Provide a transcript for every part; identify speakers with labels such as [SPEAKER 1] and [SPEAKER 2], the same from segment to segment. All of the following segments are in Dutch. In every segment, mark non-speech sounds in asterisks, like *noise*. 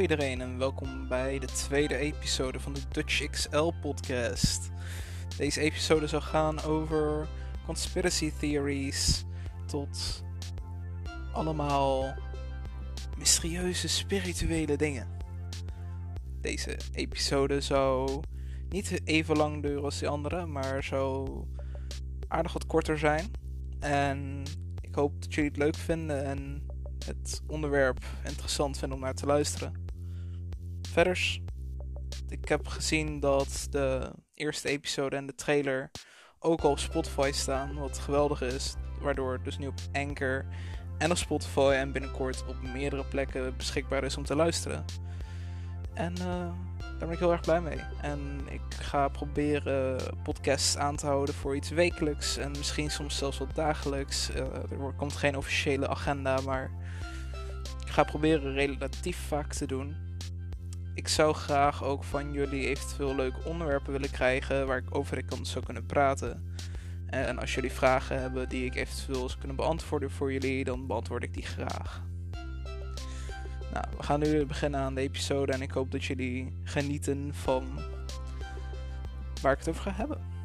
[SPEAKER 1] Iedereen en welkom bij de tweede episode van de Dutch XL podcast. Deze episode zal gaan over conspiracy theories tot allemaal mysterieuze spirituele dingen. Deze episode zou niet even lang duren als die andere, maar zou aardig wat korter zijn. En ik hoop dat jullie het leuk vinden en het onderwerp interessant vinden om naar te luisteren. Verder, ik heb gezien dat de eerste episode en de trailer ook al op Spotify staan, wat geweldig is. Waardoor het dus nu op Anchor en op Spotify en binnenkort op meerdere plekken beschikbaar is om te luisteren. En uh, daar ben ik heel erg blij mee. En ik ga proberen podcasts aan te houden voor iets wekelijks en misschien soms zelfs wat dagelijks. Uh, er komt geen officiële agenda, maar ik ga proberen relatief vaak te doen. Ik zou graag ook van jullie eventueel leuke onderwerpen willen krijgen waar ik over kan, zou kunnen praten. En als jullie vragen hebben die ik eventueel zou kunnen beantwoorden voor jullie, dan beantwoord ik die graag. Nou, we gaan nu beginnen aan de episode en ik hoop dat jullie genieten van waar ik het over ga hebben.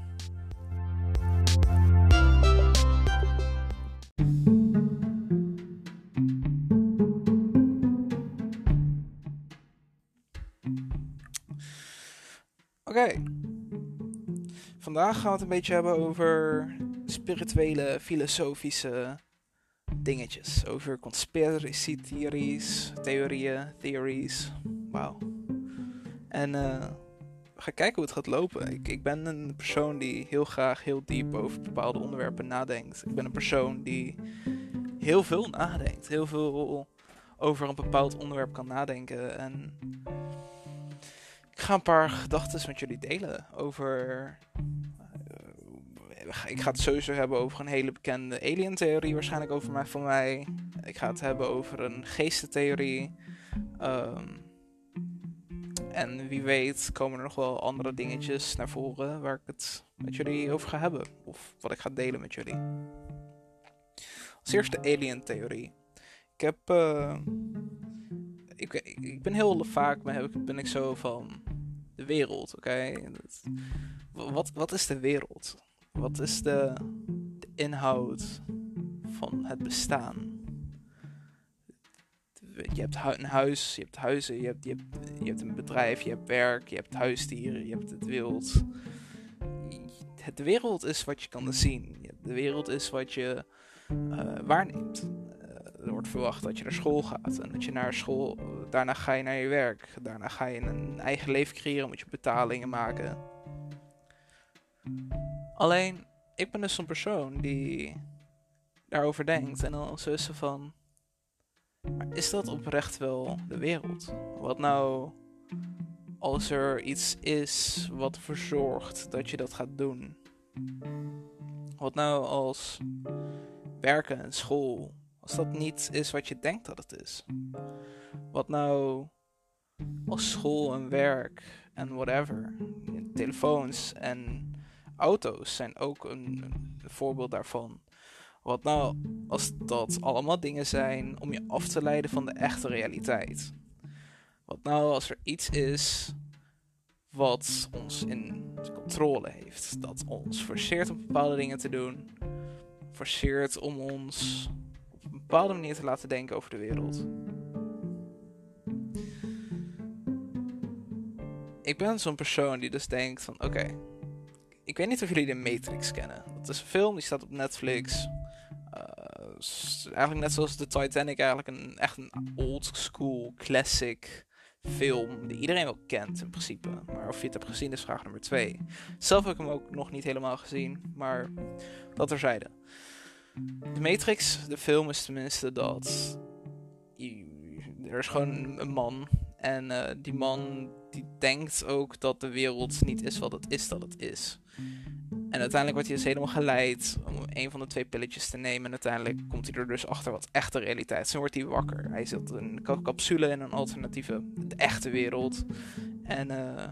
[SPEAKER 1] Vandaag gaan we het een beetje hebben over spirituele, filosofische dingetjes. Over conspiracy theories, theorieën, theories. Wauw. En uh, we gaan kijken hoe het gaat lopen. Ik, ik ben een persoon die heel graag heel diep over bepaalde onderwerpen nadenkt. Ik ben een persoon die heel veel nadenkt. Heel veel over een bepaald onderwerp kan nadenken. En ik ga een paar gedachten met jullie delen over. Uh, ik ga het sowieso hebben over een hele bekende alien-theorie, waarschijnlijk over mij, van mij. Ik ga het hebben over een geestentheorie. Um, en wie weet komen er nog wel andere dingetjes naar voren waar ik het met jullie over ga hebben. Of wat ik ga delen met jullie. Als eerste de alien-theorie. Ik heb. Uh, ik, ik, ben heel vaak ben, ik zo van de wereld, oké? Wat, wat is de wereld? Wat is de, de, inhoud van het bestaan? Je hebt een huis, je hebt huizen, je hebt, je, hebt, je hebt een bedrijf, je hebt werk, je hebt huisdieren, je hebt het wild. De wereld is wat je kan zien. De wereld is wat je uh, waarneemt er wordt verwacht dat je naar school gaat. En dat je naar school, daarna ga je naar je werk. Daarna ga je een eigen leven creëren, moet je betalingen maken. Alleen, ik ben dus zo'n persoon die daarover denkt. En dan zo is ze van... Maar is dat oprecht wel de wereld? Wat nou als er iets is wat ervoor zorgt dat je dat gaat doen? Wat nou als werken en school als dat niet is wat je denkt dat het is. Wat nou als school en werk en whatever. Telefoons en auto's zijn ook een, een voorbeeld daarvan. Wat nou als dat allemaal dingen zijn om je af te leiden van de echte realiteit? Wat nou als er iets is wat ons in controle heeft, dat ons forceert om bepaalde dingen te doen, forceert om ons bepaalde manier te laten denken over de wereld. Ik ben zo'n persoon die dus denkt van oké, ik weet niet of jullie de Matrix kennen. Dat is een film die staat op Netflix. Uh, eigenlijk net zoals de Titanic, eigenlijk een echt een old school classic film die iedereen wel kent in principe. Maar of je het hebt gezien is vraag nummer twee. Zelf heb ik hem ook nog niet helemaal gezien, maar dat terzijde. De Matrix, de film is tenminste dat. Er is gewoon een man. En uh, die man die denkt ook dat de wereld niet is wat het is dat het is. En uiteindelijk wordt hij dus helemaal geleid om een van de twee pilletjes te nemen. En uiteindelijk komt hij er dus achter wat echte realiteit is. Wordt hij wakker. Hij zit in een capsule in een alternatieve, de echte wereld. En uh,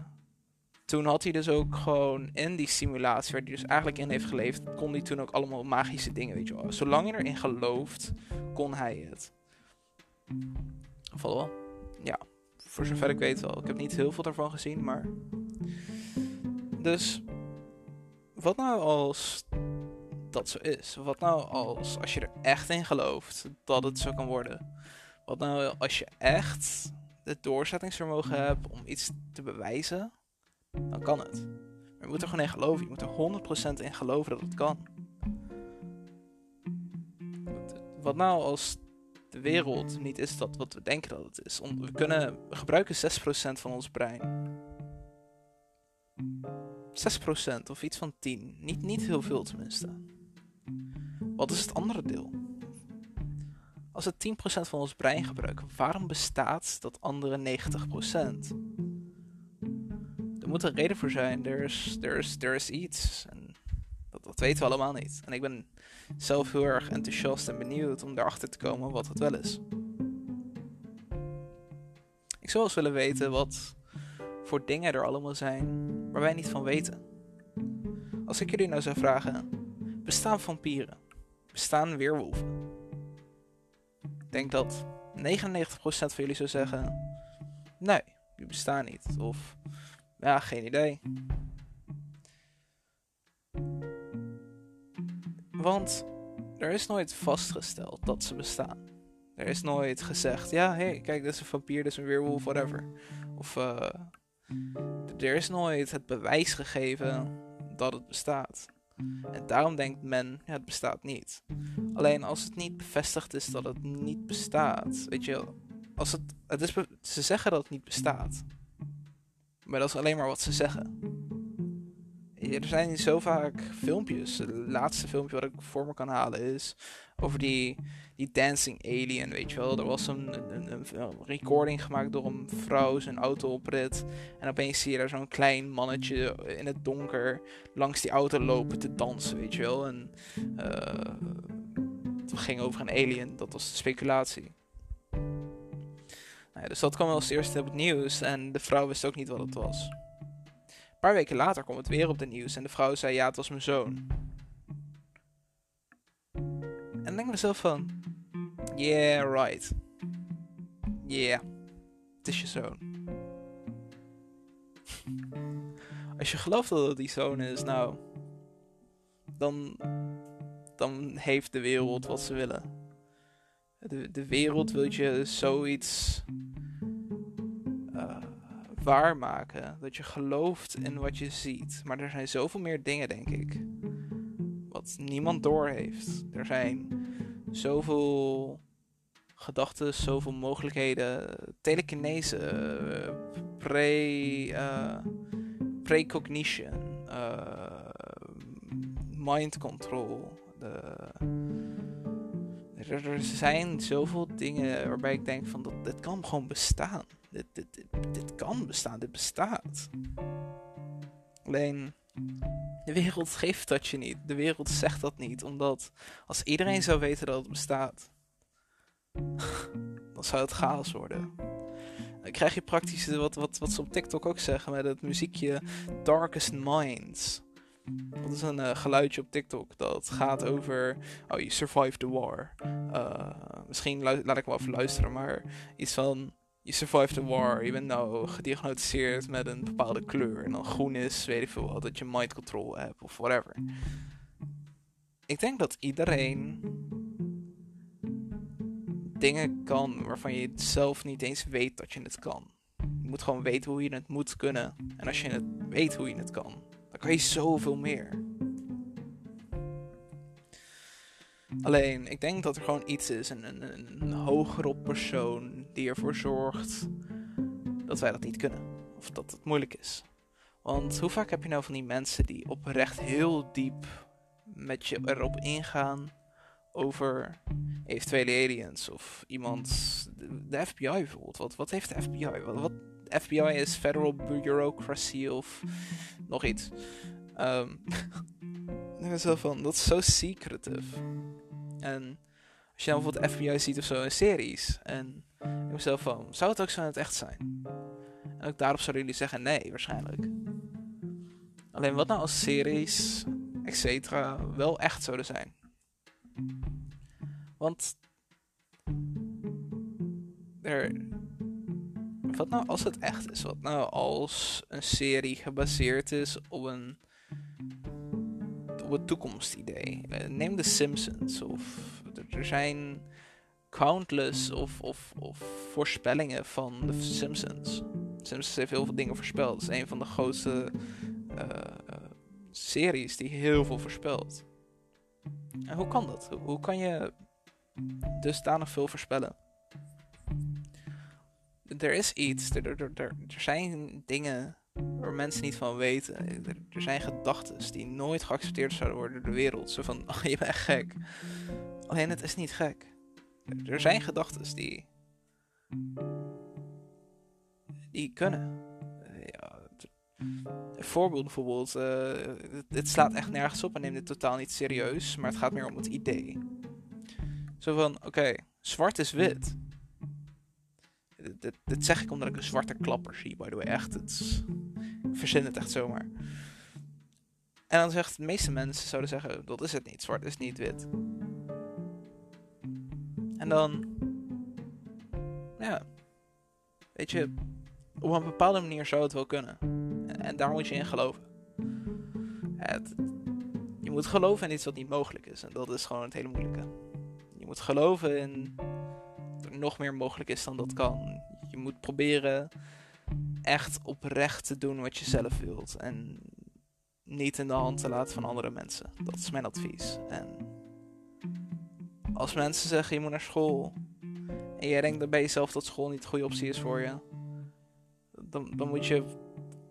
[SPEAKER 1] toen had hij dus ook gewoon in die simulatie, waar hij dus eigenlijk in heeft geleefd, kon hij toen ook allemaal magische dingen, weet je wel. Zolang je erin gelooft, kon hij het. Vallen Ja. Voor zover ik weet wel. Ik heb niet heel veel daarvan gezien, maar. Dus. Wat nou als dat zo is? Wat nou als, als je er echt in gelooft dat het zo kan worden? Wat nou als je echt het doorzettingsvermogen hebt om iets te bewijzen? Dan kan het. Maar je moet er gewoon in geloven. Je moet er 100% in geloven dat het kan. Wat nou als de wereld niet is dat wat we denken dat het is? We, kunnen, we gebruiken 6% van ons brein. 6% of iets van 10. Niet, niet heel veel tenminste. Wat is het andere deel? Als we 10% van ons brein gebruiken, waarom bestaat dat andere 90%? Er moet een reden voor zijn. Er is, er is, is iets. En dat, dat weten we allemaal niet. En ik ben zelf heel erg enthousiast en benieuwd om erachter te komen wat het wel is. Ik zou eens willen weten wat voor dingen er allemaal zijn waar wij niet van weten. Als ik jullie nou zou vragen: bestaan vampieren? Bestaan weerwolven? Ik denk dat 99% van jullie zou zeggen: nee, die bestaan niet. Of ja, geen idee. Want er is nooit vastgesteld dat ze bestaan. Er is nooit gezegd, ja, hé, hey, kijk, dit is een vampier, dit is een weerwolf, whatever. Of uh, er is nooit het bewijs gegeven dat het bestaat. En daarom denkt men, ja, het bestaat niet. Alleen als het niet bevestigd is dat het niet bestaat, weet je, als het, het is ze zeggen dat het niet bestaat. Maar dat is alleen maar wat ze zeggen er zijn zo vaak filmpjes. Het laatste filmpje wat ik voor me kan halen is over die, die dancing alien, weet je wel. Er was een, een, recording gemaakt door een vrouw, zijn auto oprit. En opeens zie je daar zo'n klein mannetje in het donker langs die auto lopen te dansen, weet je wel. En uh, het ging over een alien, dat was de speculatie. Ja, dus dat kwam als eerste op het nieuws en de vrouw wist ook niet wat het was paar weken later kwam het weer op de nieuws en de vrouw zei ja, het was mijn zoon. En dan denk ik mezelf van, yeah, right. Yeah, het is je zoon. *laughs* Als je gelooft dat het die zoon is, nou, dan, dan heeft de wereld wat ze willen. De, de wereld wil je zoiets waarmaken. Dat je gelooft in wat je ziet. Maar er zijn zoveel meer dingen, denk ik. Wat niemand doorheeft. Er zijn zoveel gedachten, zoveel mogelijkheden. Telekinese, pre, uh, precognition, uh, mind control. De, er, zijn zoveel dingen waarbij ik denk van dat dit kan gewoon bestaan dit, dit, dit, kan bestaan, dit bestaat. Alleen, de wereld geeft dat je niet. De wereld zegt dat niet, omdat als iedereen zou weten dat het bestaat, *laughs* dan zou het chaos worden. Dan krijg je praktisch wat, wat, wat ze op TikTok ook zeggen met het muziekje Darkest Minds. Dat is een uh, geluidje op TikTok dat gaat over. Oh, je survived the war. Uh, misschien laat ik wel even luisteren, maar iets van je survived the war, je bent nou gediagnosticeerd met een bepaalde kleur. En dan groen is, weet ik veel wat, dat je mind control hebt of whatever. Ik denk dat iedereen dingen kan waarvan je zelf niet eens weet dat je het kan. Je moet gewoon weten hoe je het moet kunnen. En als je het weet hoe je het kan, kan je zoveel meer. Alleen, ik denk dat er gewoon iets is, een, een, een hogere persoon die ervoor zorgt dat wij dat niet kunnen. Of dat het moeilijk is. Want hoe vaak heb je nou van die mensen die oprecht heel diep met je erop ingaan over eventuele aliens of iemand, de, FBI bijvoorbeeld. Wat, wat heeft de FBI? Wat FBI is Federal Bureaucracy of nog iets. *laughs* Um, zo van, dat is zo secretive. En als je bijvoorbeeld FBI ziet of zo in series. En ik mezelf van, zou het ook zo in het echt zijn? En ook daarop zouden jullie zeggen nee, waarschijnlijk. Alleen wat nou als series, et cetera, wel echt zouden zijn? Want er, wat nou als het echt is? Wat nou als een serie gebaseerd is op een, op een toekomstidee? Uh, neem The Simpsons. Of er zijn countless of, of, of voorspellingen van The Simpsons. Simpsons heeft heel veel dingen voorspeld. Het is een van de grootste uh, series die heel veel voorspelt. En hoe kan dat? Hoe kan je dusdanig veel voorspellen? Er is iets, er, er, zijn dingen waar mensen niet van weten. Er, zijn gedachten die nooit geaccepteerd zouden worden door de wereld. Zo van, oh, je bent gek. Alleen het is niet gek. Er zijn gedachten die. die kunnen. Ja, een voorbeeld bijvoorbeeld. Uh, het, slaat echt nergens op en neemt dit totaal niet serieus. Maar het gaat meer om het idee. Zo van: oké, zwart is wit. Dit, zeg ik omdat ik een zwarte klapper zie, by the way. Echt, het is, ik verzin het echt zomaar. En dan zegt de meeste mensen zouden zeggen: dat is het niet. Zwart is niet wit. En dan, ja, weet je, op een bepaalde manier zou het wel kunnen. En, daar moet je in geloven. Het, je moet geloven in iets wat niet mogelijk is. En dat is gewoon het hele moeilijke. Je moet geloven in nog meer mogelijk is dan dat kan. Je moet proberen echt oprecht te doen wat je zelf wilt. En niet in de hand te laten van andere mensen. Dat is mijn advies. En als mensen zeggen je moet naar school en jij denkt dan bij jezelf dat school niet de goede optie is voor je, dan, dan moet je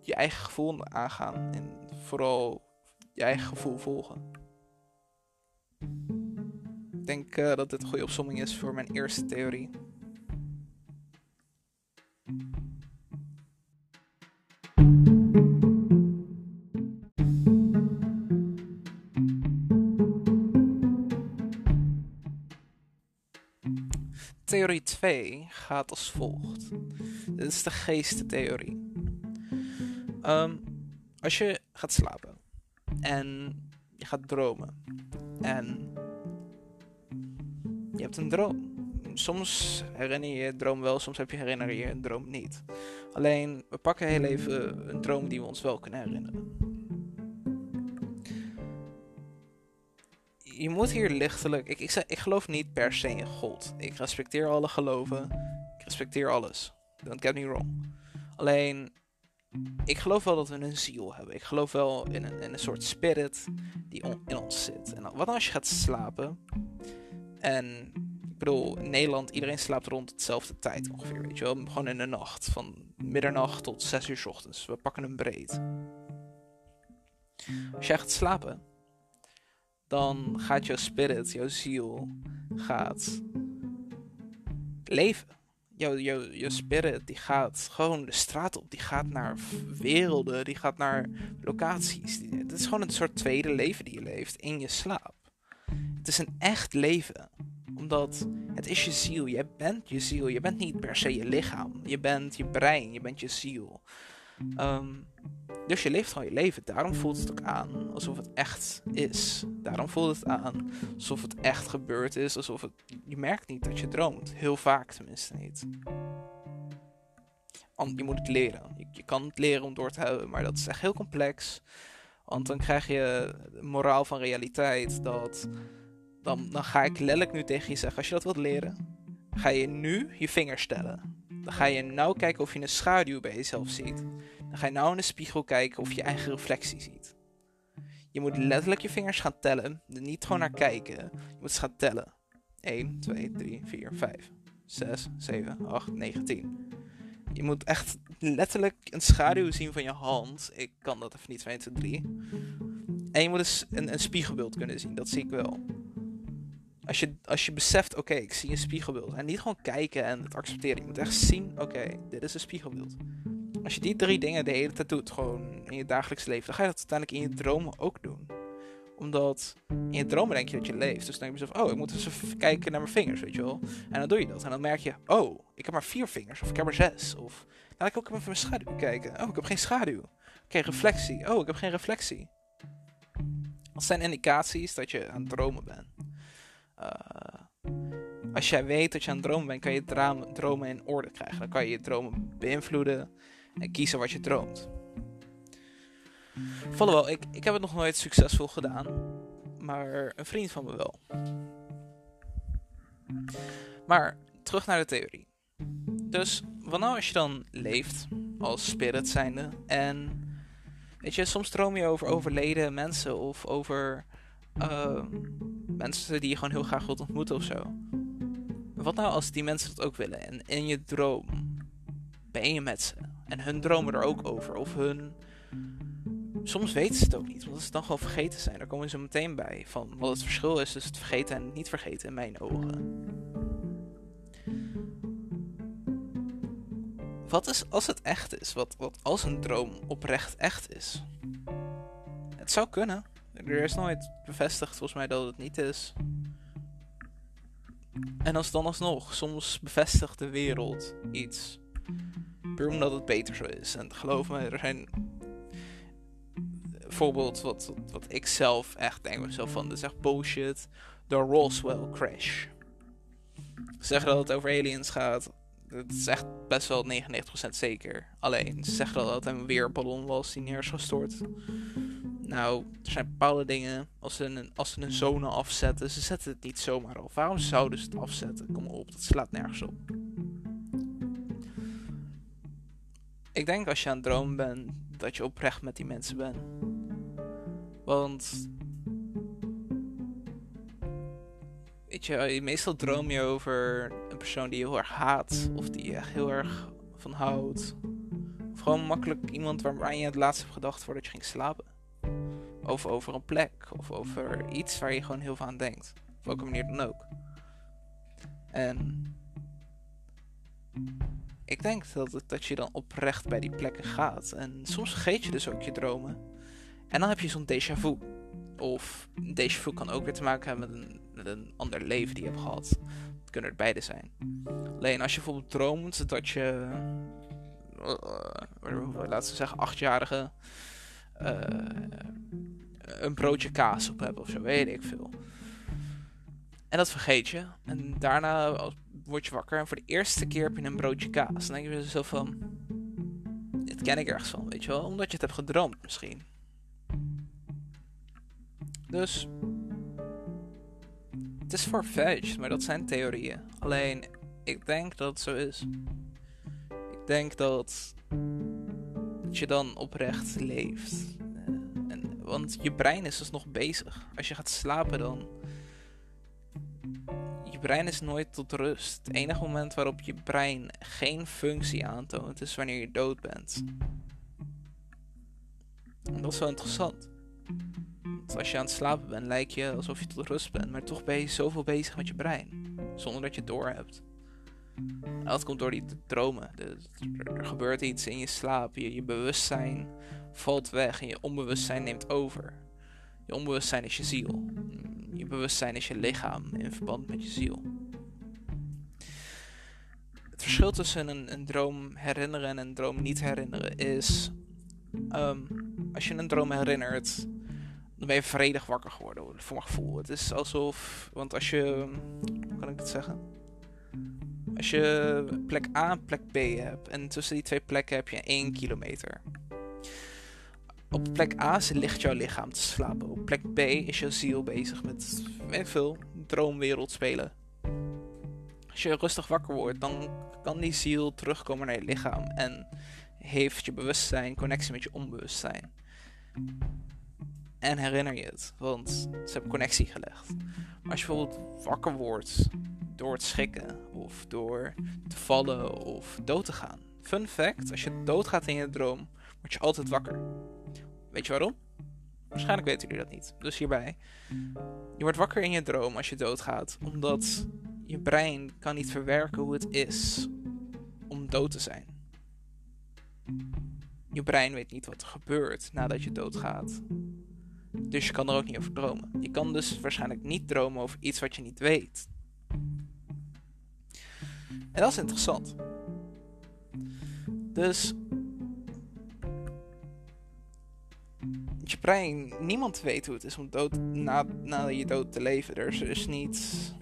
[SPEAKER 1] je eigen gevoel aangaan en vooral je eigen gevoel volgen. Ik denk uh, dat dit een goede opzomming is voor mijn eerste theorie. theorie 2 gaat als volgt. Dit is de geestentheorie. Um, als je gaat slapen en je gaat dromen en je hebt een droom. Soms herinner je je droom wel, soms heb je herinner je een droom niet. Alleen, we pakken heel even een droom die we ons wel kunnen herinneren. je moet hier lichtelijk. Ik, ik, ik geloof niet per se in God. Ik respecteer alle geloven. Ik respecteer alles. Don't get me wrong. Alleen, ik geloof wel dat we een ziel hebben. Ik geloof wel in een, in een soort spirit die in ons zit. En wat als je gaat slapen? En ik bedoel, in Nederland, iedereen slaapt rond hetzelfde tijd ongeveer. Weet je wel? Gewoon in de nacht. Van middernacht tot 6 uur s ochtends. We pakken hem breed. Als jij gaat slapen dan gaat jouw spirit, jouw ziel, gaat leven. Jouw, jouw, jouw spirit die gaat gewoon de straat op, die gaat naar werelden, die gaat naar locaties. Het is gewoon een soort tweede leven die je leeft in je slaap. Het is een echt leven, omdat het is je ziel. Jij bent je ziel. Je bent niet per se je lichaam. Je bent je brein. Je bent je ziel. Um, dus je leeft gewoon je leven. Daarom voelt het ook aan alsof het echt is. Daarom voelt het aan alsof het echt gebeurd is. Alsof het. Je merkt niet dat je droomt. Heel vaak tenminste niet. Je moet het leren. Je, kan het leren om door te hebben, maar dat is echt heel complex. Want dan krijg je moraal van realiteit. Dat. Dan, dan ga ik letterlijk nu tegen je zeggen: als je dat wilt leren, ga je nu je vinger stellen. Dan ga je nou kijken of je een schaduw bij jezelf ziet. Dan ga je nou in de spiegel kijken of je eigen reflectie ziet. Je moet letterlijk je vingers gaan tellen. Niet gewoon naar kijken. Je moet ze gaan tellen. 1, 2, 3, 4, 5, 6, 7, 8, 9, 10. Je moet echt letterlijk een schaduw zien van je hand. Ik kan dat even niet 1, 2, 3. En je moet dus een, een spiegelbeeld kunnen zien. Dat zie ik wel. Als je, als je beseft, oké, ik zie een spiegelbeeld. En niet gewoon kijken en het accepteren. Je moet echt zien, oké, dit is een spiegelbeeld. Als je die drie dingen de hele tijd doet, gewoon in je dagelijks leven, dan ga je dat uiteindelijk in je dromen ook doen. Omdat in je dromen denk je dat je leeft. Dus dan denk je zelf, oh, ik moet eens even kijken naar mijn vingers, weet je wel. En dan doe je dat. En dan merk je, oh, ik heb maar vier vingers. Of ik heb er zes. Of laat ik ook even mijn schaduw kijken. Oh, ik heb geen schaduw. Oké, reflectie. Oh, ik heb geen reflectie. Dat zijn indicaties dat je aan het dromen bent. Uh, als jij weet dat je aan het dromen bent, kan je dromen in orde krijgen. Dan kan je je dromen beïnvloeden en kiezen wat je droomt. wel, ik, ik heb het nog nooit succesvol gedaan, maar een vriend van me wel. Maar terug naar de theorie. Dus nou als je dan leeft als spirit zijnde en weet je, soms droom je over overleden mensen of over uh, mensen die je gewoon heel graag wilt ontmoeten of zo. Wat nou als die mensen dat ook willen en in je droom ben je met ze en hun dromen er ook over of hun soms weten ze het ook niet, want ze dan gewoon vergeten zijn, daar komen ze meteen bij van wat het verschil is tussen het vergeten en het niet vergeten in mijn ogen. Wat is als het echt is? Wat, wat als een droom oprecht echt is? Het zou kunnen. Er is nooit bevestigd volgens mij dat het niet is. En als dan alsnog, soms bevestigt de wereld iets. Puur omdat het beter zo is. En geloof me, er zijn bijvoorbeeld wat, wat, ik zelf echt denk mezelf van, dit is echt bullshit. De Roswell crash. Zeggen dat het over aliens gaat. Het is echt best wel 99% zeker. Alleen, ze zeggen dat het een weerballon was die neer. Nou, er zijn bepaalde dingen. Als ze, een, als ze een zone afzetten, ze zetten het niet zomaar af. Waarom zouden ze het afzetten? Kom op, dat slaat nergens op. Ik denk als je aan het dromen bent, dat je oprecht met die mensen bent. Want. Weet je, meestal droom je over een persoon die je heel erg haat. Of die je heel erg van houdt. Of gewoon makkelijk iemand waaraan je het laatst hebt gedacht voordat je ging slapen. Of over een plek. Of over iets waar je gewoon heel veel aan denkt. Op welke manier dan ook. En ik denk dat, dat je dan oprecht bij die plekken gaat. En soms vergeet je dus ook je dromen. En dan heb je zo'n déjà vu. Of déjà vu kan ook weer te maken hebben met een, een ander leven die je hebt gehad. Het kunnen er beide zijn. Alleen als je bijvoorbeeld droomt dat je, uh, laten we zeggen, achtjarige een broodje kaas op hebt of zo, weet ik veel. En dat vergeet je. En daarna word je wakker en voor de eerste keer heb je een broodje kaas. Dan denk je zo van, dit ken ik ergens van, weet je wel. Omdat je het hebt gedroomd misschien. Dus, het is farfetched, maar dat zijn theorieën. Alleen, ik denk dat het zo is. Ik denk dat, dat je dan oprecht leeft. Eh, en, want je brein is dus nog bezig. Als je gaat slapen dan brein is nooit tot rust. Het enige moment waarop je brein geen functie aantoont is wanneer je dood bent. En dat is wel interessant. Want als je aan het slapen bent, lijkt je alsof je tot rust bent, maar toch ben je zoveel bezig met je brein, zonder dat je het doorhebt. Dat komt door die dromen. er, gebeurt iets in je slaap, je, je bewustzijn valt weg en je onbewustzijn neemt over. Je onbewustzijn is je ziel. Je bewustzijn is je lichaam in verband met je ziel. Het verschil tussen een, een droom herinneren en een droom niet herinneren is. Ehm, als je een droom herinnert, dan ben je vredig wakker geworden, voor mijn gevoel. Het is alsof. Want als je. Hoe kan ik het zeggen? Als je plek A en plek B hebt, en tussen die twee plekken heb je 1 kilometer. Op plek A ligt jouw lichaam te slapen. Op plek B is jouw ziel bezig met, veel, droomwereld spelen. Als je rustig wakker wordt, dan kan die ziel terugkomen naar je lichaam. En heeft je bewustzijn connectie met je onbewustzijn. En herinner je het, want ze hebben connectie gelegd. Als je bijvoorbeeld wakker wordt door het schrikken, of door te vallen, of dood te gaan. Fun fact, als je doodgaat in je droom, word je altijd wakker. Weet je waarom? Waarschijnlijk weten jullie dat niet. Dus hierbij. Je wordt wakker in je droom als je doodgaat. Omdat je brein kan niet verwerken hoe het is om dood te zijn. Je brein weet niet wat er gebeurt nadat je doodgaat. Dus je kan er ook niet over dromen. Je kan dus waarschijnlijk niet dromen over iets wat je niet weet. En dat is interessant. Dus je brein, niemand weet hoe het is om dood, na, na je dood te leven. Er is, niet.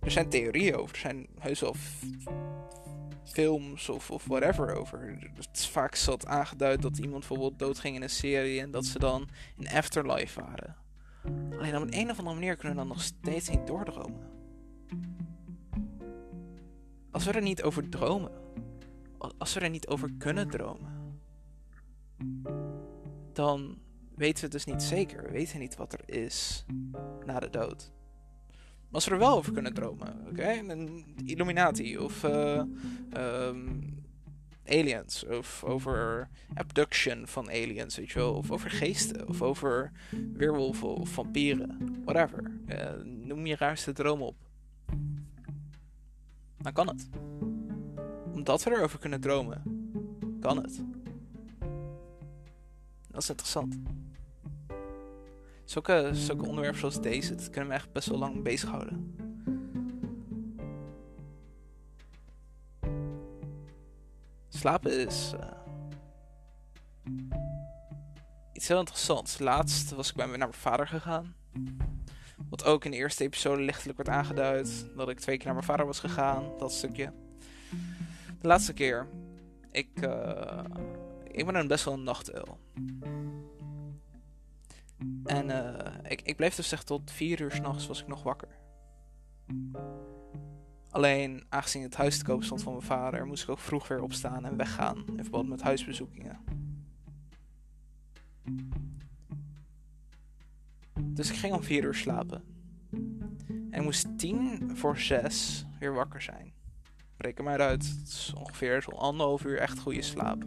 [SPEAKER 1] er zijn theorieën over. Er zijn heus wel films of, of whatever over. Het vaak zat aangeduid dat iemand bijvoorbeeld doodging in een serie en dat ze dan in afterlife waren. Alleen op een of andere manier kunnen we dan nog steeds niet doordromen. Als we er niet over dromen, als we er niet over kunnen dromen, dan weten we het dus niet zeker. We weten niet wat er is na de dood. Als we er wel over kunnen dromen, oké? Een Illuminati of uh, um, aliens. Of over abduction van aliens, weet je wel. Of over geesten. Of over weerwolven of vampieren. Whatever. Uh, noem je raarste droom op. Dan kan het. Omdat we erover kunnen dromen, kan het. Dat is interessant. Zulke, onderwerpen zoals deze, dat kunnen we echt best wel lang bezighouden. Slapen is uh, iets heel interessants. Laatst was ik bij naar mijn vader gegaan. Wat ook in de eerste episode lichtelijk werd aangeduid. Dat ik twee keer naar mijn vader was gegaan. Dat stukje. De laatste keer. Ik, uh, ik ben een best wel een nachtuil. En uh, ik, ik bleef dus echt tot vier uur s'nachts was ik nog wakker. Alleen, aangezien het huis te koop stond van mijn vader, moest ik ook vroeg weer opstaan en weggaan in verband met huisbezoekingen. Dus ik ging om vier uur slapen. En ik moest tien voor zes weer wakker zijn. Reken maar uit, het is ongeveer zo'n anderhalf uur echt goede slaap.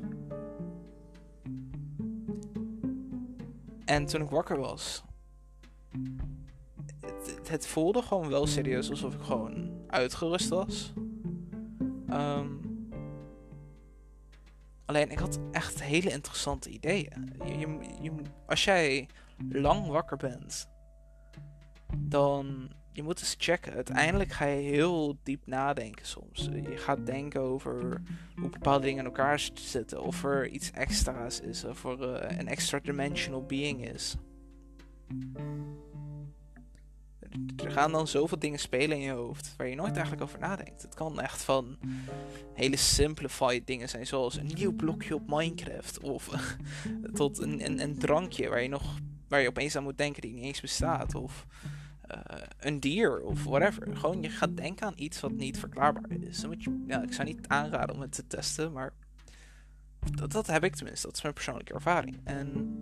[SPEAKER 1] En toen ik wakker was, het, het, voelde gewoon wel serieus alsof ik gewoon uitgerust was. Ehm, alleen ik had echt hele interessante ideeën. Je, je, als jij lang wakker bent, dan je moet eens checken. Uiteindelijk ga je heel diep nadenken soms. Je gaat denken over hoe bepaalde dingen in elkaar zitten. Of er iets extra's is. Of er uh, een extra dimensional being is. Er gaan dan zoveel dingen spelen in je hoofd waar je nooit eigenlijk over nadenkt. Het kan echt van hele simplified dingen zijn, zoals een nieuw blokje op Minecraft. Of *laughs* tot een, een, een drankje waar je nog waar je opeens aan moet denken die niet eens bestaat. Of een dier of whatever. Gewoon je gaat denken aan iets wat niet verklaarbaar is. Ja, ik zou niet aanraden om het te testen, maar dat, dat heb ik tenminste. Dat is mijn persoonlijke ervaring. En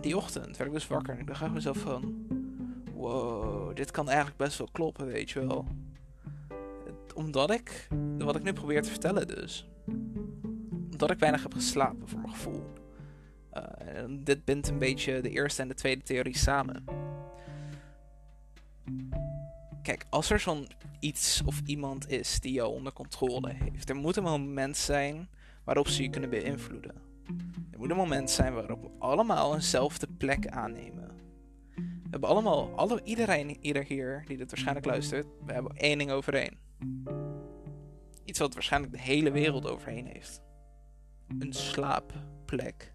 [SPEAKER 1] die ochtend werd ik dus wakker en ik dacht mezelf van... Wow, dit kan eigenlijk best wel kloppen, weet je wel. Omdat ik, wat ik nu probeer te vertellen dus... Omdat ik weinig heb geslapen voor mijn gevoel. En dit bindt een beetje de eerste en de tweede theorie samen. Kijk, als er zo'n iets of iemand is die jou onder controle heeft, er moet een moment zijn waarop ze je kunnen beïnvloeden. Er moet een moment zijn waarop we allemaal eenzelfde plek aannemen. We hebben allemaal, alle, iedereen, ieder hier die dit waarschijnlijk luistert, we hebben één ding overeen. Iets wat waarschijnlijk de hele wereld overheen heeft. Een slaapplek.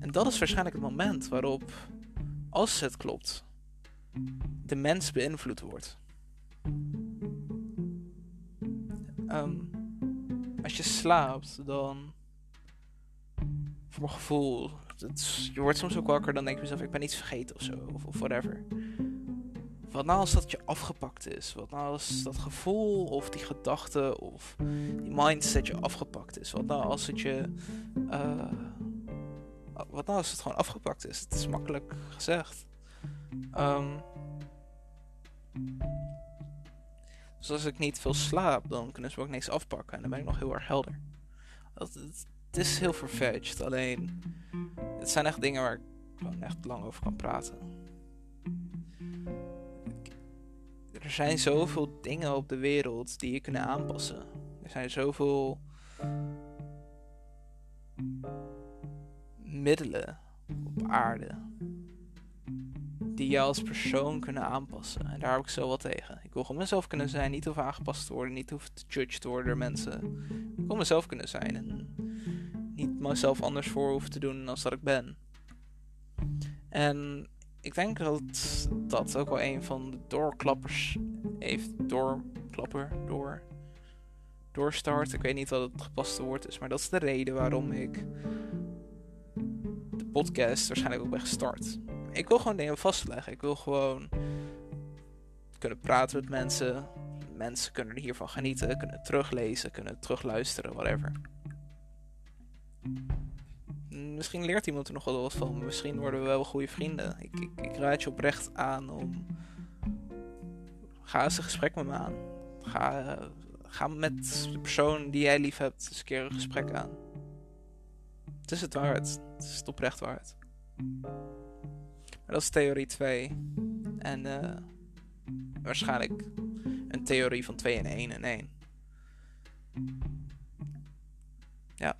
[SPEAKER 1] En dat is waarschijnlijk het moment waarop als het klopt, de mens beïnvloed wordt. Um, als je slaapt, dan. Voor mijn gevoel. Het, je wordt soms ook wakker, dan denk je mezelf: ik ben iets vergeten of zo, of, whatever. Wat nou als dat je afgepakt is? Wat nou als dat gevoel of die gedachte of die mindset je afgepakt is? Wat nou als het je. Uh, wat nou als het gewoon afgepakt is? Het is makkelijk gezegd. Um, dus als ik niet veel slaap, dan kunnen ze ook niks afpakken. En dan ben ik nog heel erg helder. het, het is heel verfetched. Alleen, het zijn echt dingen waar ik gewoon echt lang over kan praten. Er zijn zoveel dingen op de wereld die je kunnen aanpassen. Er zijn zoveel middelen op aarde die je als persoon kunnen aanpassen. En daar heb ik zo wat tegen. Ik wil gewoon mezelf kunnen zijn, niet hoeven aangepast te worden, niet hoeven te judged te worden door mensen. Ik wil mezelf kunnen zijn en niet mezelf anders voor hoeven te doen dan dat ik ben. En ik denk dat dat ook wel een van de doorklappers heeft. Doorklapper, door. Doorstart. Ik weet niet wat het gepaste woord is, maar dat is de reden waarom ik de podcast waarschijnlijk ook ben gestart. Ik wil gewoon dingen vastleggen. Ik wil gewoon kunnen praten met mensen. Mensen kunnen hiervan genieten, kunnen teruglezen, kunnen terugluisteren, whatever. Misschien leert iemand er nog wel wat van. Misschien worden we wel goede vrienden. Ik, ik, ik raad je oprecht aan om. Ga eens een gesprek met me aan. Ga, ga met de persoon die jij lief hebt eens een keer een gesprek aan. Het is het waard. Het is het oprecht waard. Dat is theorie 2. En uh, waarschijnlijk een theorie van 2 en 1 en 1. Ja.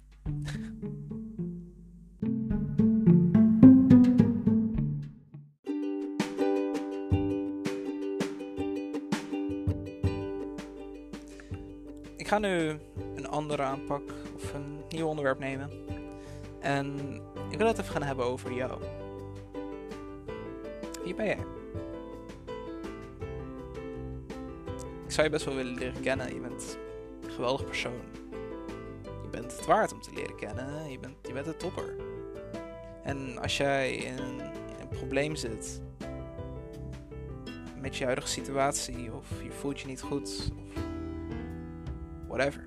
[SPEAKER 1] Ik ga nu een andere aanpak of een nieuw onderwerp nemen. En ik wil het even gaan hebben over jou. Wie ben jij? Ik zou je best wel willen leren kennen. Je bent een geweldige persoon. Je bent het waard om te leren kennen. Je bent, je bent een topper. En als jij in, een probleem zit met je huidige situatie, of je voelt je niet goed, of whatever.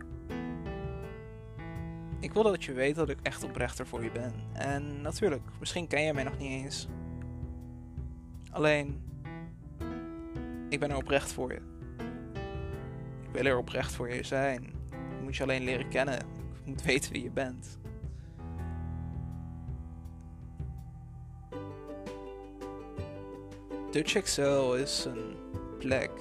[SPEAKER 1] Ik wil dat je weet dat ik echt oprechter voor je ben. En natuurlijk, misschien ken je mij nog niet eens. Alleen, ik ben er oprecht voor je. Ik wil er oprecht voor je zijn. Ik moet je alleen leren kennen. Ik moet weten wie je bent. Dutch Excel is een plek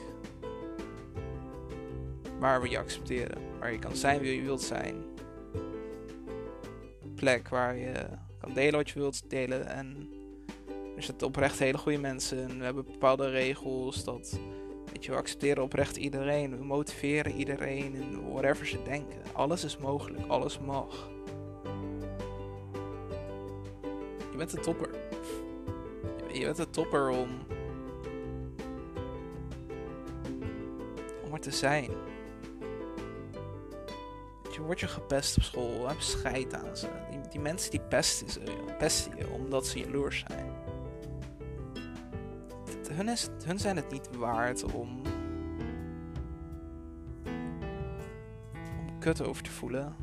[SPEAKER 1] waar we je accepteren. Waar je kan zijn wie je wilt zijn. Plek waar je kan delen wat je wilt delen. En er zitten oprecht hele goede mensen. En we hebben bepaalde regels dat Weet je, we accepteren oprecht iedereen. We motiveren iedereen in whatever ze denken. Alles is mogelijk, alles mag. Je bent een topper. Je bent een topper om. om er te zijn. Je wordt je gepest op school, heb scheid aan ze. Die, die mensen die pesten, ze, pesten je omdat ze jaloers zijn hun, is, hun zijn het niet waard om. om kut over te voelen.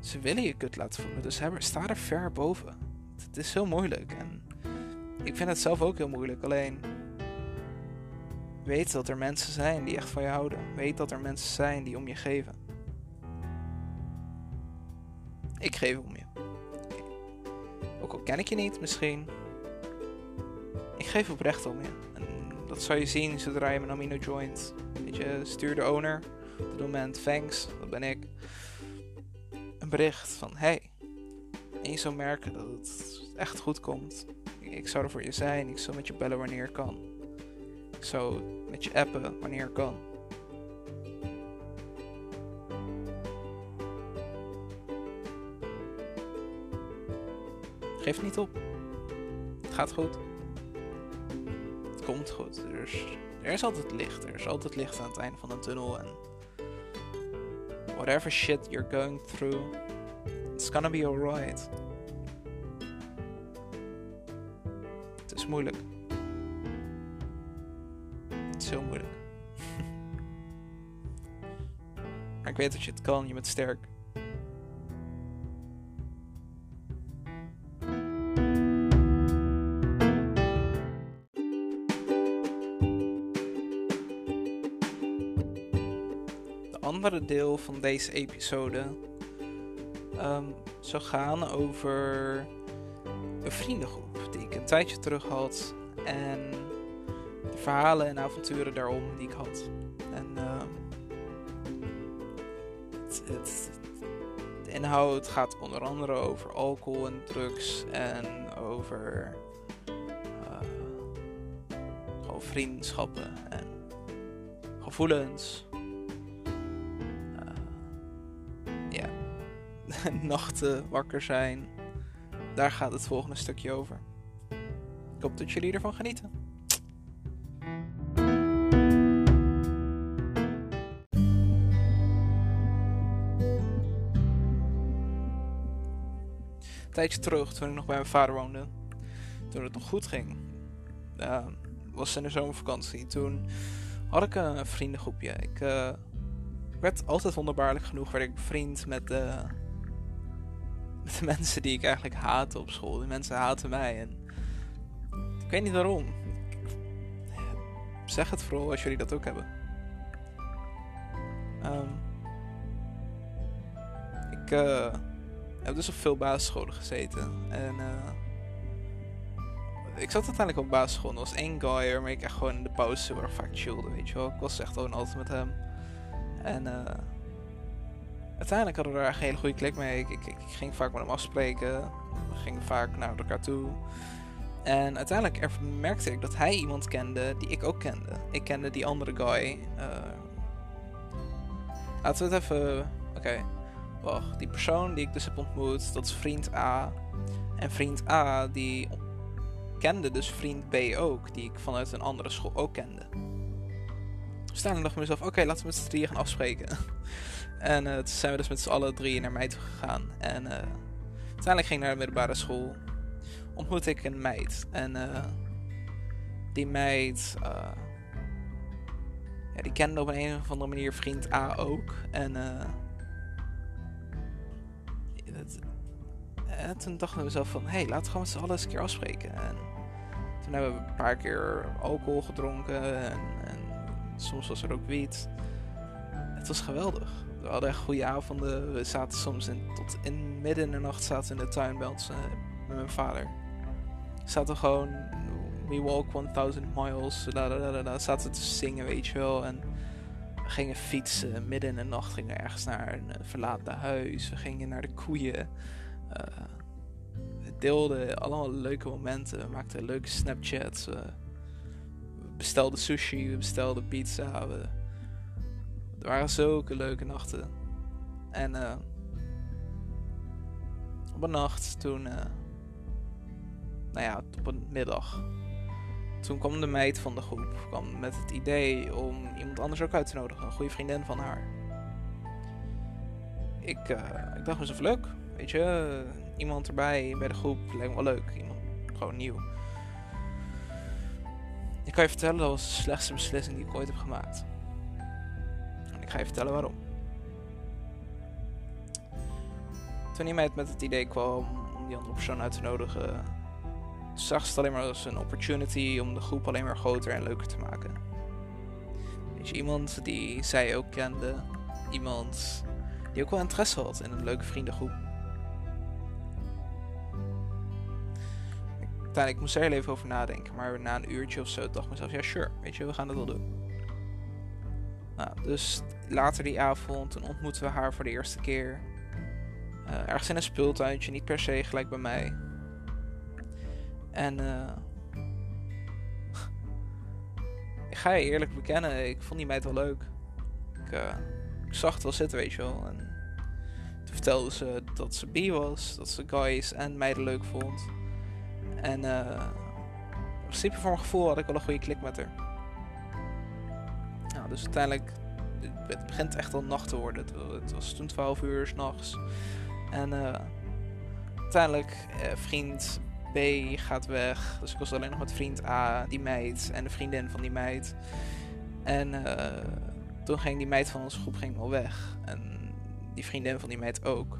[SPEAKER 1] Ze willen je kut laten voelen, dus sta er ver boven. Het is heel moeilijk en ik vind het zelf ook heel moeilijk. Alleen weet dat er mensen zijn die echt van je houden. Weet dat er mensen zijn die om je geven. Ik geef om je. Ook al ken ik je niet misschien, ik geef oprecht om je. En dat zou je zien zodra je mijn amino joint. Weet je, stuur de owner op het moment, thanks, dat ben ik. Een bericht van hey. En je zou merken dat het echt goed komt. Ik zou er voor je zijn, ik zou met je bellen wanneer ik kan. Zou met je appen wanneer kan. Geef niet op. Het gaat goed komt goed. Er is, altijd licht. Er is altijd licht aan het einde van een tunnel. Whatever shit you're going through, it's gonna be alright. Het is moeilijk. Is heel moeilijk. *laughs* maar ik weet dat je het kan. Je bent sterk. andere deel van deze episode um, zou gaan over een vriendengroep die ik een tijdje terug had. En de verhalen en avonturen daarom die ik had. En um, het, het, de inhoud gaat onder andere over alcohol en drugs en over uh, gewoon vriendschappen en gevoelens. *laughs* nachten wakker zijn. Daar gaat het volgende stukje over. Ik hoop dat jullie ervan genieten. Tijdje terug, toen ik nog bij mijn vader woonde, toen het nog goed ging, uh, was in de zomervakantie. Toen had ik een vriendengroepje. Ik uh, werd altijd wonderbaarlijk genoeg werd ik bevriend met de, met *laughs* mensen die ik eigenlijk haatte op school. Die mensen haten mij en ik weet niet waarom. zeg het vooral als jullie dat ook hebben. Um, ik uh, heb dus op veel basisscholen gezeten. En uh, ik zat uiteindelijk op basisschool. Er was één guy waarmee ik echt gewoon in de pauze heel erg vaak chillde, weet je wel. Ik was echt gewoon altijd met hem. En uh, uiteindelijk hadden we daar echt een hele goede klik mee. Ik, ik, ik, ging vaak met hem afspreken. We gingen vaak naar elkaar toe. En uiteindelijk merkte ik dat hij iemand kende die ik ook kende. Ik kende die andere guy. Uh, laten we het even... Oké, wacht. Die persoon die ik dus heb ontmoet, dat is vriend A. En vriend A, die kende dus vriend B ook, die ik vanuit een andere school ook kende. Dus daarna dacht ik mezelf, oké, laten we met z'n drieën gaan afspreken. *laughs* en uh, toen zijn we dus met z'n allen drieën naar mij toe gegaan. En uh, uiteindelijk ging ik naar de middelbare school. Ontmoette ik een meid. En uh, die meid... ja, die kende op een of andere manier vriend A ook. En... En toen dachten we mezelf van, hé, hey, laten we gewoon met z'n eens een keer afspreken. En toen hebben we een paar keer alcohol gedronken en, en soms was er ook wiet. Het was geweldig. We hadden echt goede avonden. We zaten soms in, tot in midden in de nacht zaten in de tuin bij ons, uh, met mijn vader. We zaten gewoon, we walk 1000 miles, da, da, zaten te zingen, weet je wel. En we gingen fietsen, midden in de nacht gingen ergens naar een verlaten huis. We gingen naar de koeien. Uh, we deelden allemaal leuke momenten. We maakten leuke Snapchats. we bestelden sushi, we bestelden pizza. We, er waren zulke leuke nachten. En uh, op een nacht toen, uh, nou ja, op een middag, toen kwam de meid van de groep kwam met het idee om iemand anders ook uit te nodigen, een goede vriendin van haar. Ik, ik dacht mezelf leuk, Weet je, iemand erbij bij de groep lijkt me wel leuk. Iemand gewoon nieuw. Ik kan je vertellen, dat was de slechtste beslissing die ik ooit heb gemaakt. En ik ga je vertellen waarom. Toen iemand met het idee kwam om die andere persoon uit te nodigen, zag ze het alleen maar als een opportunity om de groep alleen maar groter en leuker te maken. Weet je, iemand die zij ook kende, iemand die ook wel interesse had in een leuke vriendengroep. Ik moest er heel even over nadenken. Maar na een uurtje of zo dacht ik mezelf, ja sure, weet je, we gaan het wel doen. Nou, dus later die avond, toen ontmoeten we haar voor de eerste keer. Uh, ergens in een speeltuintje, niet per se gelijk bij mij. En uh, *laughs* ik ga je eerlijk bekennen, ik vond die meid wel leuk. Ik, uh, ik zag het wel zitten, weet je wel. En toen vertelde ze dat ze bi was, dat ze guys en meiden leuk vond. En uh, in principe voor mijn gevoel had ik wel een goede klik met haar. Nou, dus uiteindelijk, het begint echt al nacht te worden. Het, was toen 12 uur s'nachts. En uh, uiteindelijk, uh, vriend B gaat weg. Dus ik was alleen nog met vriend A, die meid, en de vriendin van die meid. En toen ging die meid van onze groep ging al weg. En die vriendin van die meid ook.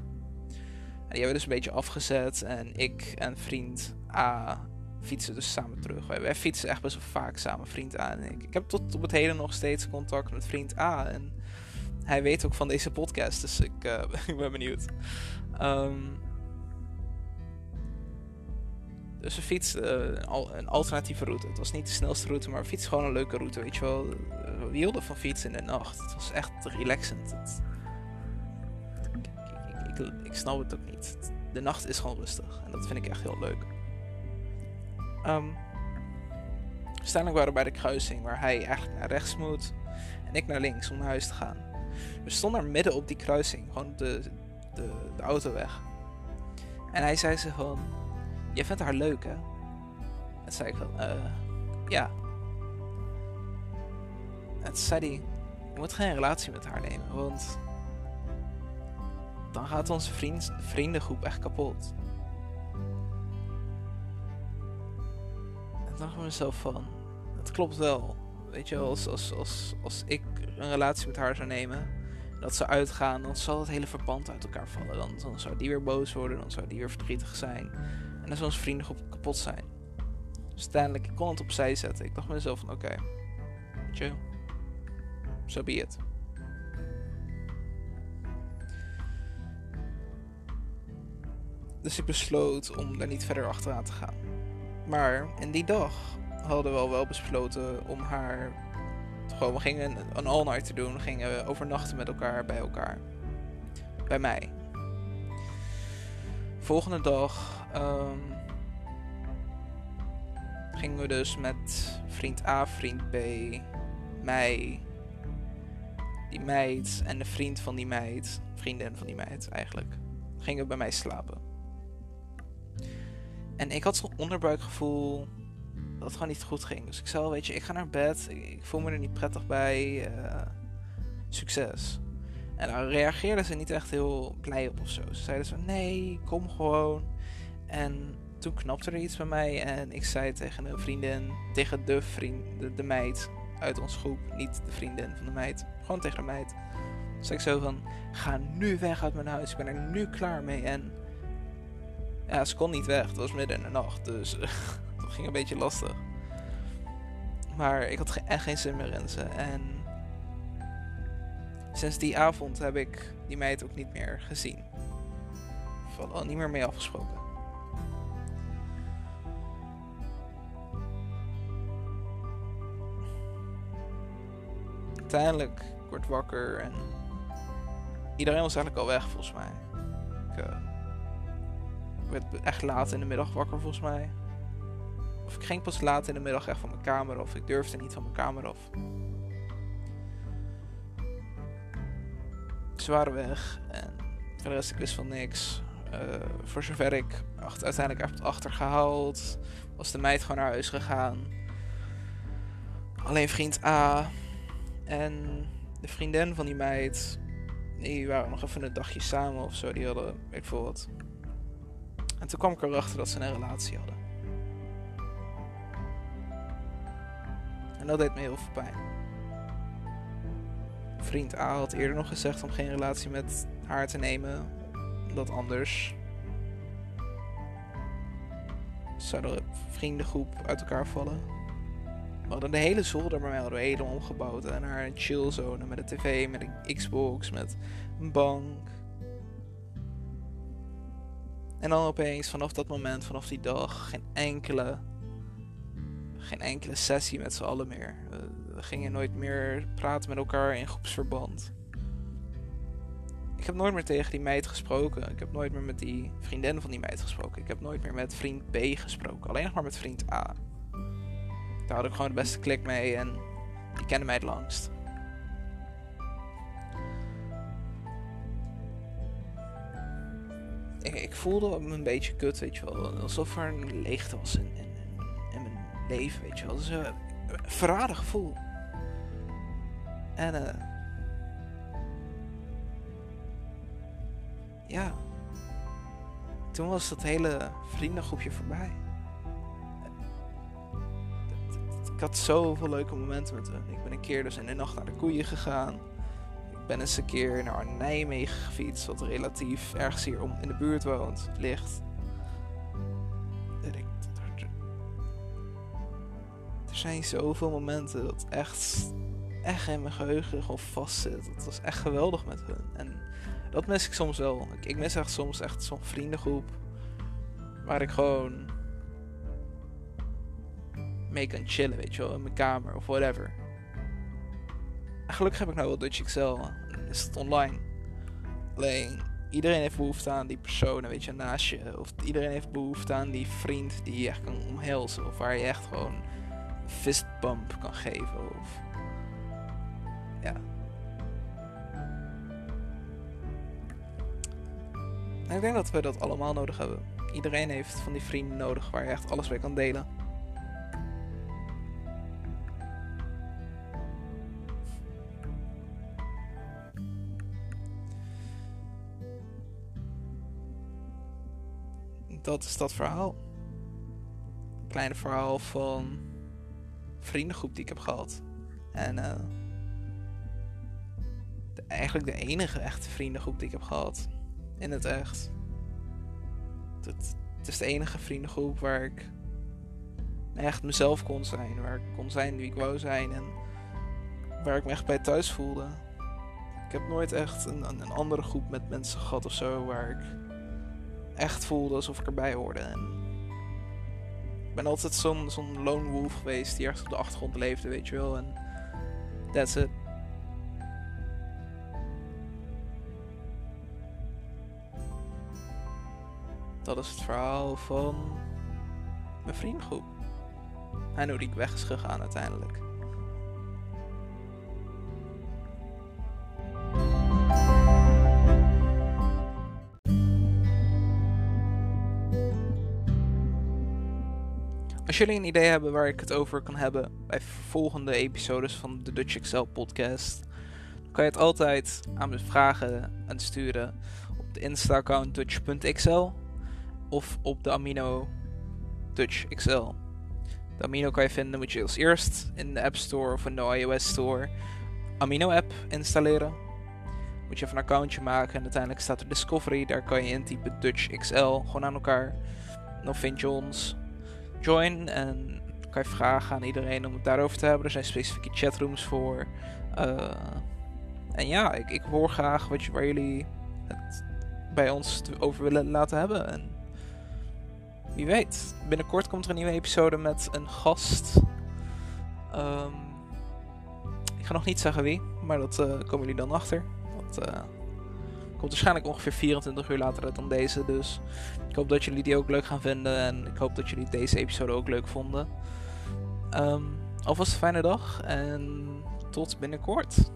[SPEAKER 1] En die hebben dus een beetje afgezet. En ik en vriend A fietsen dus samen terug. Wij, fietsen echt best wel vaak samen, vriend A ik. Heb tot op het heden nog steeds contact met vriend A. En hij weet ook van deze podcast, dus ik, *laughs* ik ben benieuwd. Um, dus we fietsen uh, een, alternatieve route. Het was niet de snelste route, maar we fietsen gewoon een leuke route, weet je wel. We hielden van fietsen in de nacht. Het was echt relaxend. Ik, ik, snap het ook niet. De nacht is gewoon rustig en dat vind ik echt heel leuk. Um, uiteindelijk waren we bij de kruising waar hij eigenlijk naar rechts moet en ik naar links om naar huis te gaan. We stonden midden op die kruising, gewoon de, de, de autoweg. En hij zei ze van, je vindt haar leuk hè? En zei ik van, eh, ja. En zei hij, je moet geen relatie met haar nemen, want dan gaat onze vriend, vriendengroep echt kapot. Dacht ik mezelf van, het klopt wel. Weet je, als, als, als, als ik een relatie met haar zou nemen, dat ze uitgaan, dan zal het hele verband uit elkaar vallen. Dan, dan zou die weer boos worden, dan zou die weer verdrietig zijn. En dan zou onze vriendengroep kapot zijn. Dus uiteindelijk, ik kon het opzij zetten. Ik dacht mezelf van, oké, okay, je, so be it. Dus ik besloot om daar niet verder achteraan te gaan. Maar in die dag hadden we al wel besloten om haar. Gewoon, we gingen een all-night te doen. We gingen overnachten met elkaar bij elkaar. Bij mij. Volgende dag um, gingen we dus met vriend A, vriend B, mij, die meid en de vriend van die meid, vriendin van die meid eigenlijk, gingen we bij mij slapen. En ik had zo'n onderbuikgevoel dat het gewoon niet goed ging. Dus ik zei, weet je, ik ga naar bed. Ik, voel me er niet prettig bij. Uh, succes. En daar reageerden ze niet echt heel blij op of zo. Ze zeiden zo, nee, kom gewoon. En toen knapte er iets bij mij. En ik zei tegen een vriendin, tegen de vriend, de, de meid uit ons groep. Niet de vriendin van de meid. Gewoon tegen de meid. Dus ik zo van, ga nu weg uit mijn huis. Ik ben er nu klaar mee. En ja, ze kon niet weg. Het was midden in de nacht. Dus *laughs* dat ging een beetje lastig. Maar ik had echt geen zin meer in ze. En sinds die avond heb ik die meid ook niet meer gezien. Of al niet meer mee afgesproken. Uiteindelijk word wakker en iedereen was eigenlijk al weg volgens mij. Ik, uh, werd echt laat in de middag wakker volgens mij. Of ik ging pas laat in de middag echt van mijn kamer of ik durfde niet van mijn kamer af. Ze waren weg en de rest ik wist van niks. Uh, voor zover ik uiteindelijk heb achtergehaald, was de meid gewoon naar huis gegaan. Alleen vriend A en de vriendin van die meid, die waren nog even een dagje samen of zo. Die hadden, ik veel wat, en toen kwam ik erachter dat ze een relatie hadden. En dat deed me heel veel pijn. Vriend A had eerder nog gezegd om geen relatie met haar te nemen. Omdat anders zou de vriendengroep uit elkaar vallen. We hadden de hele zolder bij mij hadden we omgebouwd. En een chillzone met een tv, met een Xbox, met een bank. En dan opeens vanaf dat moment, vanaf die dag, geen enkele, geen enkele sessie met z'n allen meer. We gingen nooit meer praten met elkaar in groepsverband. Ik heb nooit meer tegen die meid gesproken. Ik heb nooit meer met die vriendin van die meid gesproken. Ik heb nooit meer met vriend B gesproken. Alleen nog maar met vriend A. Daar had ik gewoon de beste klik mee en die kende mij het langst. Ik, ik, voelde me een beetje kut, weet je wel. Alsof er een leegte was in, in, in mijn leven, weet je wel. Dus, uh, een verraden gevoel. En uh, ja, toen was dat hele vriendengroepje voorbij. Ik had zoveel leuke momenten met hen. Ik ben een keer dus in de nacht naar de koeien gegaan ben eens een keer naar Nijmegen gefietst, wat relatief ergens hier om in de buurt woont, ligt. er zijn zoveel momenten dat echt, echt in mijn geheugen gewoon vastzit. Het was echt geweldig met hun. En dat mis ik soms wel. Ik, ik mis echt soms echt zo'n vriendengroep waar ik gewoon mee kan chillen, weet je wel, in mijn kamer of whatever gelukkig heb ik nou wel Dutch Excel. Is het online. Alleen, iedereen heeft behoefte aan die persoon, weet je, naast je. Of iedereen heeft behoefte aan die vriend die je echt kan omhelzen. Of waar je echt gewoon een fistbump kan geven. Of... Ja. ik denk dat we dat allemaal nodig hebben. Iedereen heeft van die vrienden nodig waar je echt alles mee kan delen. Dat is dat verhaal. Kleine verhaal van vriendengroep die ik heb gehad. En de, eigenlijk de enige echte vriendengroep die ik heb gehad. In het echt. Het, het is de enige vriendengroep waar ik echt mezelf kon zijn. Waar ik kon zijn wie ik wou zijn. En waar ik me echt bij thuis voelde. Ik heb nooit echt een, een andere groep met mensen gehad of zo. Waar ik echt voelde alsof ik erbij hoorde. En ik ben altijd zo'n zo'n lone wolf geweest die ergens op de achtergrond leefde, weet je wel. En that's it. Dat is het verhaal van mijn vriendgroep. En hoe die weg is gegaan uiteindelijk. Als jullie een idee hebben waar ik het over kan hebben bij volgende episodes van de Dutch Excel podcast, dan kan je het altijd aan me vragen en sturen op de Insta-account dutch.xl of op de Amino Dutch XL. De Amino kan je vinden, moet je als eerst in de App Store of in de iOS Store Amino app installeren. Moet je even een accountje maken en uiteindelijk staat er Discovery, daar kan je intypen Dutch XL, gewoon aan elkaar. Dan vind je ons join en kan je vragen aan iedereen om het daarover te hebben. Er zijn specifieke chatrooms voor. Uh, en ja, ik, ik hoor graag wat je, waar jullie het bij ons over willen laten hebben. En wie weet, binnenkort komt er een nieuwe episode met een gast. Um, ik ga nog niet zeggen wie, maar dat uh, komen jullie dan achter. Dat uh, komt waarschijnlijk ongeveer 24 uur later dan deze. Dus ik hoop dat jullie die ook leuk gaan vinden. En ik hoop dat jullie deze episode ook leuk vonden. Um, alvast een fijne dag en tot binnenkort.